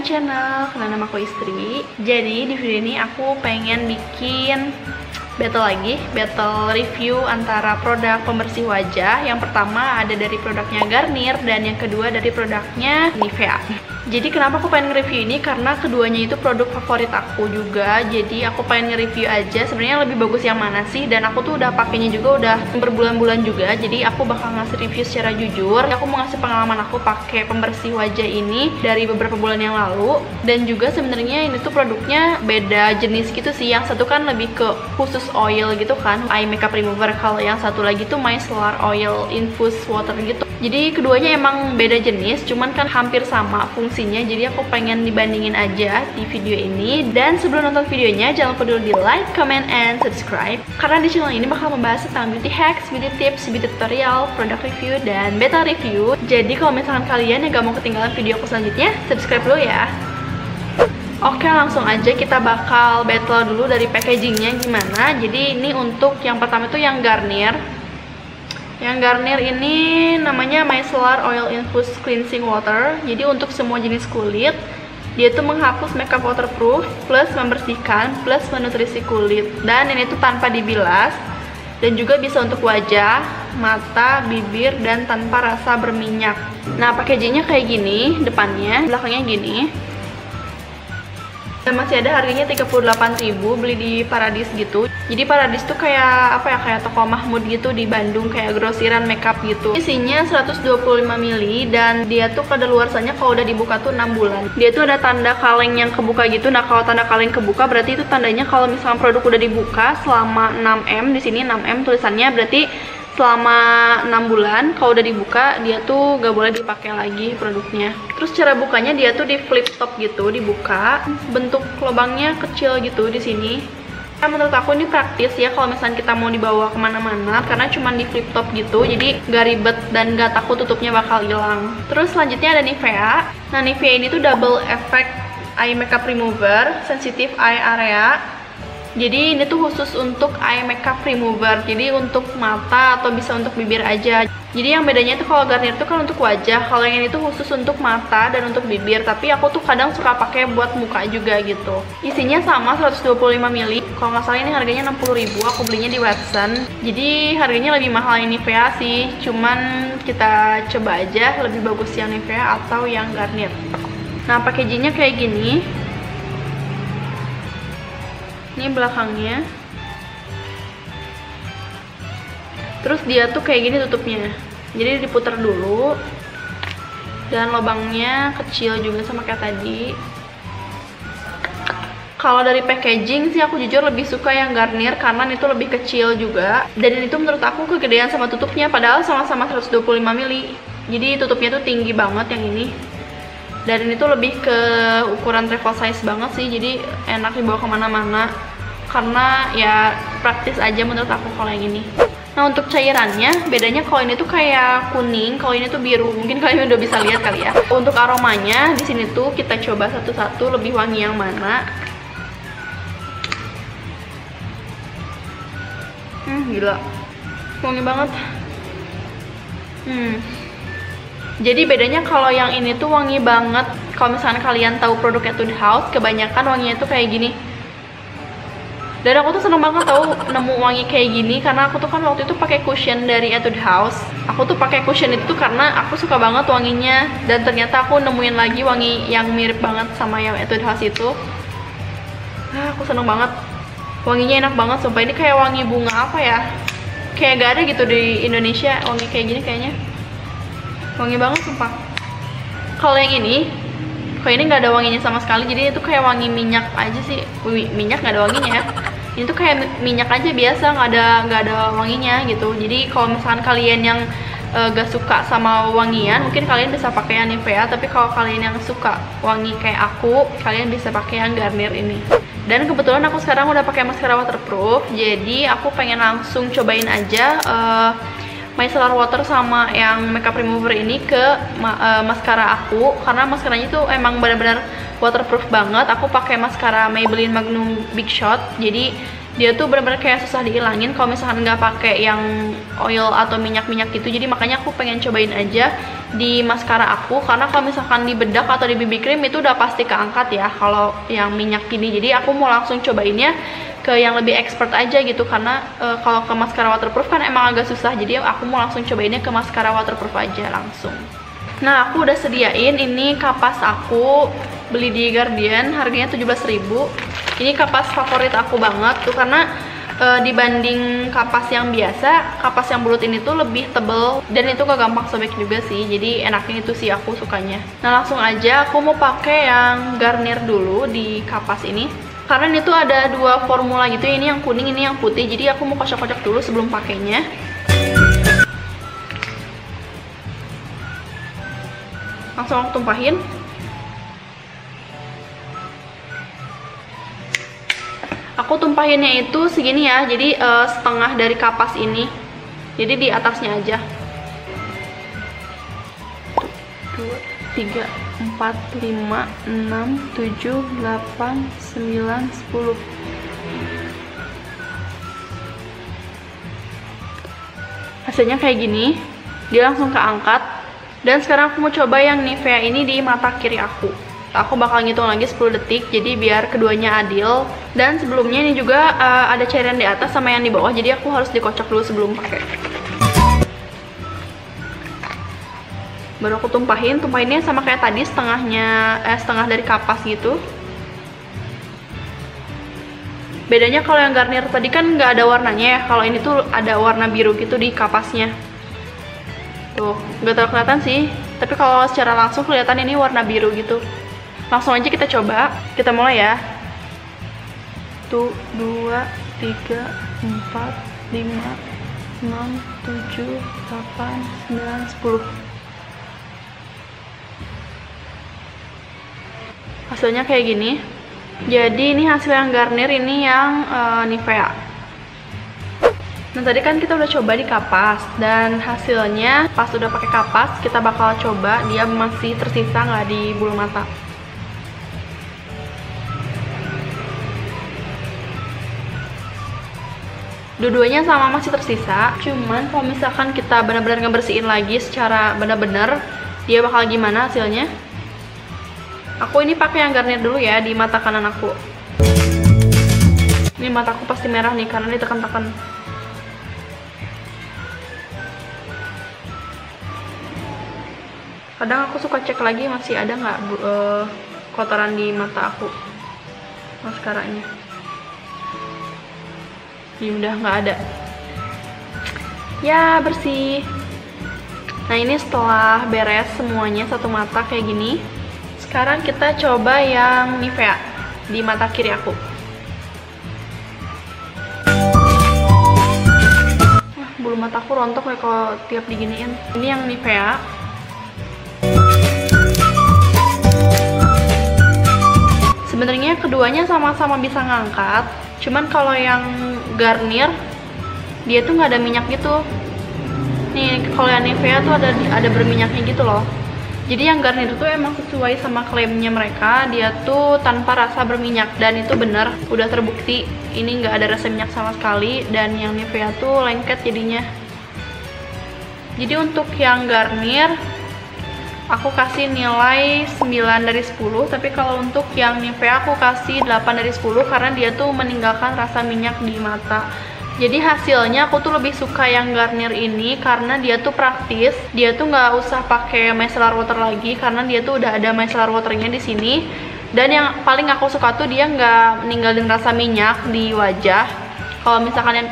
my channel, karena nama aku Istri. Jadi di video ini aku pengen bikin battle lagi Battle review antara produk pembersih wajah. Yang pertama ada dari produknya Garnier Dan yang kedua dari produknya Nivea jadi kenapa aku pengen nge-review ini? Karena keduanya itu produk favorit aku juga. Jadi aku pengen nge-review aja. Sebenarnya lebih bagus yang mana sih? Dan aku tuh udah pakainya juga udah berbulan-bulan juga. Jadi aku bakal ngasih review secara jujur. Aku mau ngasih pengalaman aku pakai pembersih wajah ini dari beberapa bulan yang lalu. Dan juga sebenarnya ini tuh produknya beda jenis gitu sih. Yang satu kan lebih ke khusus oil gitu kan, eye makeup remover. Kalau yang satu lagi tuh micellar oil infused water gitu. Jadi keduanya emang beda jenis, cuman kan hampir sama fungsi fungsinya. Jadi aku pengen dibandingin aja di video ini. Dan sebelum nonton videonya jangan lupa dulu di like, comment, and subscribe. Karena di channel ini bakal membahas tentang beauty hacks, beauty tips, beauty tutorial, product review, dan beta review. Jadi kalau misalkan kalian yang gak mau ketinggalan video aku selanjutnya subscribe dulu ya. Oke langsung aja kita bakal battle dulu dari packagingnya gimana. Jadi ini untuk yang pertama itu yang Garnier yang Garnier ini namanya Micellar Oil Infused Cleansing Water. Jadi untuk semua jenis kulit, dia tuh menghapus makeup waterproof plus membersihkan plus menutrisi kulit. Dan ini tuh tanpa dibilas dan juga bisa untuk wajah, mata, bibir dan tanpa rasa berminyak. Nah, packagingnya kayak gini depannya, belakangnya gini. Dan masih ada harganya 38.000 beli di Paradis gitu. Jadi Paradis tuh kayak apa ya kayak toko Mahmud gitu di Bandung kayak grosiran makeup gitu. Isinya 125 ml dan dia tuh kadaluarsanya kalau udah dibuka tuh 6 bulan. Dia tuh ada tanda kaleng yang kebuka gitu. Nah, kalau tanda kaleng kebuka berarti itu tandanya kalau misalnya produk udah dibuka selama 6M di sini 6M tulisannya berarti selama 6 bulan kalau udah dibuka dia tuh gak boleh dipakai lagi produknya. Terus cara bukanya dia tuh di flip top gitu dibuka bentuk lubangnya kecil gitu di sini. Nah, menurut aku ini praktis ya kalau misalnya kita mau dibawa ke mana-mana karena cuma di flip top gitu jadi gak ribet dan gak takut tutupnya bakal hilang. Terus selanjutnya ada Nivea. Nah Nivea ini tuh double effect eye makeup remover sensitive eye area jadi ini tuh khusus untuk eye makeup remover. Jadi untuk mata atau bisa untuk bibir aja. Jadi yang bedanya itu kalau Garnier tuh kan untuk wajah. Kalau yang ini tuh khusus untuk mata dan untuk bibir. Tapi aku tuh kadang suka pakai buat muka juga gitu. Isinya sama 125 ml kalau nggak salah ini harganya 60.000 aku belinya di Watson. Jadi harganya lebih mahal ini Nivea sih. Cuman kita coba aja lebih bagus yang Nivea atau yang Garnier. Nah packagingnya kayak gini ini belakangnya. Terus dia tuh kayak gini tutupnya. Jadi diputar dulu. Dan lubangnya kecil juga sama kayak tadi. Kalau dari packaging sih aku jujur lebih suka yang Garnier karena itu lebih kecil juga. Dan itu menurut aku kegedean sama tutupnya padahal sama-sama 125 ml jadi tutupnya tuh tinggi banget yang ini. Dan ini tuh lebih ke ukuran travel size banget sih jadi enak dibawa ke mana-mana karena ya praktis aja menurut aku kalau yang ini. Nah untuk cairannya bedanya kalau ini tuh kayak kuning kalau ini tuh biru. Mungkin kalian udah bisa lihat kali ya. Untuk aromanya di sini tuh kita coba satu-satu lebih wangi yang mana. Hmm gila. Wangi banget. Hmm. Jadi bedanya kalau yang ini tuh wangi banget. Kalau misalnya kalian tahu produknya House kebanyakan wanginya tuh kayak gini dan aku tuh seneng banget tahu nemu wangi kayak gini karena aku tuh kan waktu itu pakai cushion dari Etude House. Aku tuh pakai cushion itu karena aku suka banget wanginya. Dan ternyata aku nemuin lagi wangi yang mirip banget sama yang Etude House itu. Ah, aku seneng banget. Wanginya enak banget sumpah. Ini kayak wangi bunga apa ya? Kayak gak ada gitu di Indonesia wangi kayak gini kayaknya. Wangi banget sumpah. Kalau yang ini kalau ini nggak ada wanginya sama sekali jadi itu kayak wangi minyak aja sih. Minyak nggak ada wanginya ya ini tuh kayak minyak aja biasa nggak ada nggak ada wanginya gitu. Jadi kalau misalkan kalian yang uh, gak suka sama wangian mungkin kalian bisa pakai yang Nivea tapi kalau kalian yang suka wangi kayak aku kalian bisa pakai yang Garnier ini. Dan kebetulan aku sekarang udah pakai maskara waterproof jadi aku pengen langsung cobain aja uh, micellar water sama yang makeup remover ini ke ma uh, maskara aku karena maskaranya itu emang benar-benar waterproof banget. Aku pakai maskara Maybelline Magnum Big Shot. Jadi dia tuh benar-benar kayak susah dihilangin kalau misalkan nggak pakai yang oil atau minyak-minyak gitu. Jadi makanya aku pengen cobain aja di maskara aku. Karena kalau misalkan di bedak atau di BB cream itu udah pasti keangkat ya kalau yang minyak gini jadi aku mau langsung cobainnya ke yang lebih expert aja gitu. Karena e, kalau ke maskara waterproof kan emang agak susah. Jadi aku mau langsung cobainnya ke maskara waterproof aja langsung. Nah aku udah sediain ini kapas aku beli di Guardian harganya 17.000 ini kapas favorit aku banget tuh karena e, dibanding kapas yang biasa kapas yang bulat ini tuh lebih tebel dan itu gak gampang sobek juga sih jadi enaknya itu sih aku sukanya. Nah langsung aja aku mau pakai yang Garnier dulu di kapas ini. Karena ini tuh ada dua formula gitu ini yang kuning ini yang putih jadi aku mau kocok-kocok dulu sebelum pakainya. Langsung aku tumpahin aku tumpahinnya itu segini ya jadi uh, setengah dari kapas ini. Jadi di atasnya aja. 2, 3, 4, 5, 6, 7, 8, 9, 10 hasilnya kayak gini. Dia langsung keangkat. Dan sekarang aku mau coba yang Nivea ini di mata kiri aku aku bakal ngitung lagi 10 detik jadi biar keduanya adil. Dan sebelumnya ini juga uh, ada cairan di atas sama yang di bawah jadi aku harus dikocok dulu sebelum pakai. Baru aku tumpahin tumpahinnya sama kayak tadi setengahnya eh setengah dari kapas gitu. Bedanya kalau yang Garnier tadi kan nggak ada warnanya ya kalau ini tuh ada warna biru gitu di kapasnya. Tuh nggak terlalu kelihatan sih tapi kalau secara langsung kelihatan ini warna biru gitu langsung aja kita coba. Kita mulai ya. Tuh dua tiga empat lima enam tujuh delapan sembilan sepuluh. Hasilnya kayak gini. Jadi ini hasil yang Garnier ini yang uh, Nivea. Nah tadi kan kita udah coba di kapas dan hasilnya pas udah pakai kapas kita bakal coba dia masih tersisa nggak di bulu mata. Dua-duanya sama masih tersisa. Cuman kalau misalkan kita benar-benar ngebersihin lagi secara benar-benar dia bakal gimana hasilnya? Aku ini pakai yang Garnier dulu ya di mata kanan aku. Ini mataku pasti merah nih karena ditekan-tekan. Kadang aku suka cek lagi masih ada nggak uh, kotoran di mata aku. Maskaranya ini udah nggak ada. Ya bersih. Nah ini setelah beres semuanya satu mata kayak gini sekarang kita coba yang Nivea di mata kiri aku. Wah, bulu mataku rontok ya kalau tiap diginiin. Ini yang Nivea. Sebenarnya keduanya sama-sama bisa ngangkat cuman kalau yang Garnier dia tuh nggak ada minyak gitu. Nih kalau yang Nivea tuh ada ada berminyaknya gitu loh. Jadi yang Garnier tuh emang sesuai sama klaimnya mereka. Dia tuh tanpa rasa berminyak dan itu bener udah terbukti. Ini nggak ada rasa minyak sama sekali dan yang Nivea tuh lengket jadinya. Jadi untuk yang Garnier aku kasih nilai 9 dari 10 tapi kalau untuk yang Nivea aku kasih 8 dari 10 karena dia tuh meninggalkan rasa minyak di mata. Jadi hasilnya aku tuh lebih suka yang Garnier ini karena dia tuh praktis dia tuh nggak usah pakai micellar water lagi karena dia tuh udah ada micellar waternya di sini. Dan yang paling aku suka tuh dia nggak ninggalin rasa minyak di wajah. Kalau misalkan yang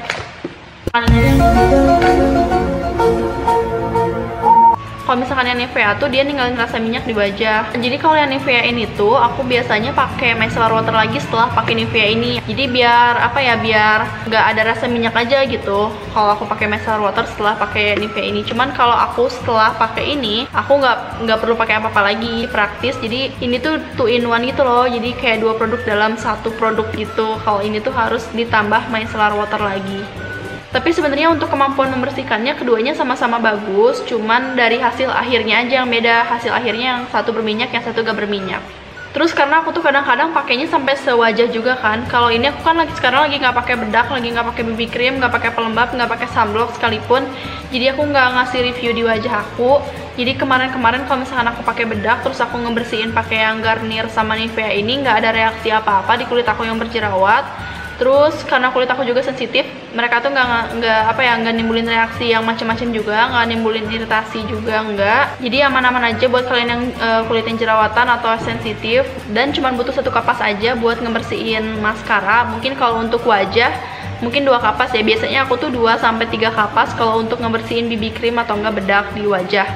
kalau misalkan yang Nivea tuh dia ninggalin rasa minyak di wajah. Jadi kalau yang Nivea ini tuh aku biasanya pakai micellar water lagi setelah pakai Nivea ini. Jadi biar apa ya biar nggak ada rasa minyak aja gitu. Kalau aku pakai micellar water setelah pakai Nivea ini. Cuman kalau aku setelah pakai ini aku nggak nggak perlu pakai apa-apa lagi. Praktis. Jadi ini tuh two in one gitu loh. Jadi kayak dua produk dalam satu produk gitu. Kalau ini tuh harus ditambah micellar water lagi tapi sebenarnya untuk kemampuan membersihkannya keduanya sama-sama bagus cuman dari hasil akhirnya aja yang beda hasil akhirnya yang satu berminyak yang satu gak berminyak Terus karena aku tuh kadang-kadang pakainya sampai sewajah juga kan. Kalau ini aku kan lagi sekarang lagi nggak pakai bedak, lagi nggak pakai BB cream, nggak pakai pelembab, nggak pakai sunblock sekalipun. Jadi aku nggak ngasih review di wajah aku. Jadi kemarin-kemarin kalau misalkan aku pakai bedak, terus aku ngebersihin pakai yang Garnier sama Nivea ini nggak ada reaksi apa-apa di kulit aku yang berjerawat terus karena kulit aku juga sensitif mereka tuh nggak nggak apa ya nggak nimbulin reaksi yang macam-macam juga nggak nimbulin iritasi juga nggak. Jadi aman-aman aja buat kalian yang uh, kulitnya jerawatan atau sensitif. Dan cuma butuh satu kapas aja buat ngebersihin maskara. Mungkin kalau untuk wajah mungkin dua kapas ya. Biasanya aku tuh 2 sampai tiga kapas kalau untuk ngebersihin BB cream atau enggak bedak di wajah.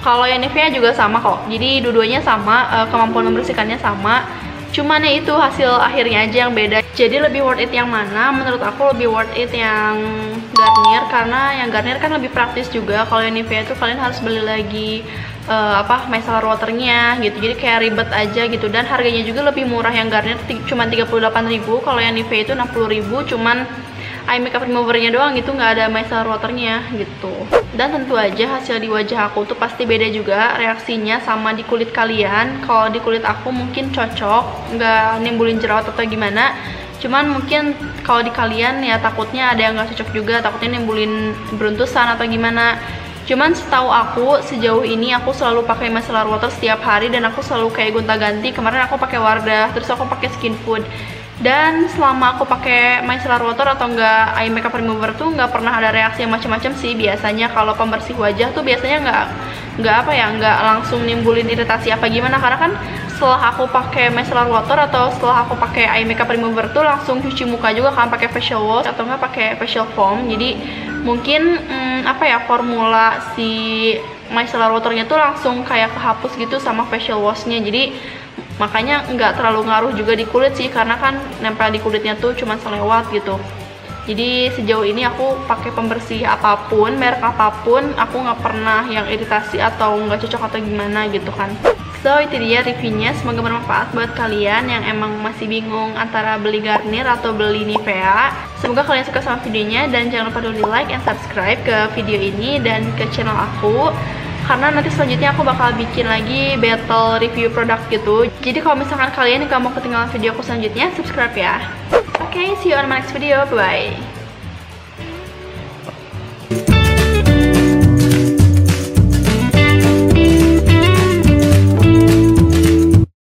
Kalau yang Nivea juga sama kok. Jadi dua-duanya sama uh, kemampuan membersihkannya sama cuman ya itu hasil akhirnya aja yang beda. Jadi lebih worth it yang mana? Menurut aku lebih worth it yang Garnier karena yang Garnier kan lebih praktis juga. Kalau yang Nivea itu kalian harus beli lagi uh, apa micellar waternya gitu. Jadi kayak ribet aja gitu. Dan harganya juga lebih murah yang Garnier cuma 38.000 kalau yang Nivea itu 60.000 cuman eye makeup removernya doang gitu nggak ada micellar waternya gitu. Dan tentu aja hasil di wajah aku tuh pasti beda juga reaksinya sama di kulit kalian. Kalau di kulit aku mungkin cocok nggak nimbulin jerawat atau gimana. Cuman mungkin kalau di kalian ya takutnya ada yang nggak cocok juga takutnya nimbulin beruntusan atau gimana. Cuman setahu aku sejauh ini aku selalu pakai micellar water setiap hari dan aku selalu kayak gonta-ganti. Kemarin aku pakai Wardah terus aku pakai Skin Food dan selama aku pakai micellar water atau enggak eye makeup remover tuh nggak pernah ada reaksi yang macam-macam sih. Biasanya kalau pembersih wajah tuh biasanya nggak nggak apa ya nggak langsung nimbulin iritasi apa gimana. Karena kan setelah aku pakai micellar water atau setelah aku pakai eye makeup remover tuh langsung cuci muka juga kan pakai facial wash atau enggak pakai facial foam. Jadi mungkin hmm, apa ya formula si micellar waternya tuh langsung kayak kehapus gitu sama facial washnya. Jadi makanya nggak terlalu ngaruh juga di kulit sih karena kan nempel di kulitnya tuh cuma selewat gitu. Jadi sejauh ini aku pakai pembersih apa pun merek apa pun aku nggak pernah yang iritasi atau nggak cocok atau gimana gitu kan. So itu dia reviewnya, semoga bermanfaat buat kalian yang emang masih bingung antara beli Garnier atau beli Nivea. Semoga kalian suka sama videonya dan jangan lupa dulu di like and subscribe ke video ini dan ke channel aku. Karena nanti selanjutnya aku bakal bikin lagi battle review produk gitu jadi kalau misalkan kalian gak mau ketinggalan video aku selanjutnya subscribe ya oke okay, see you on my next video bye, -bye.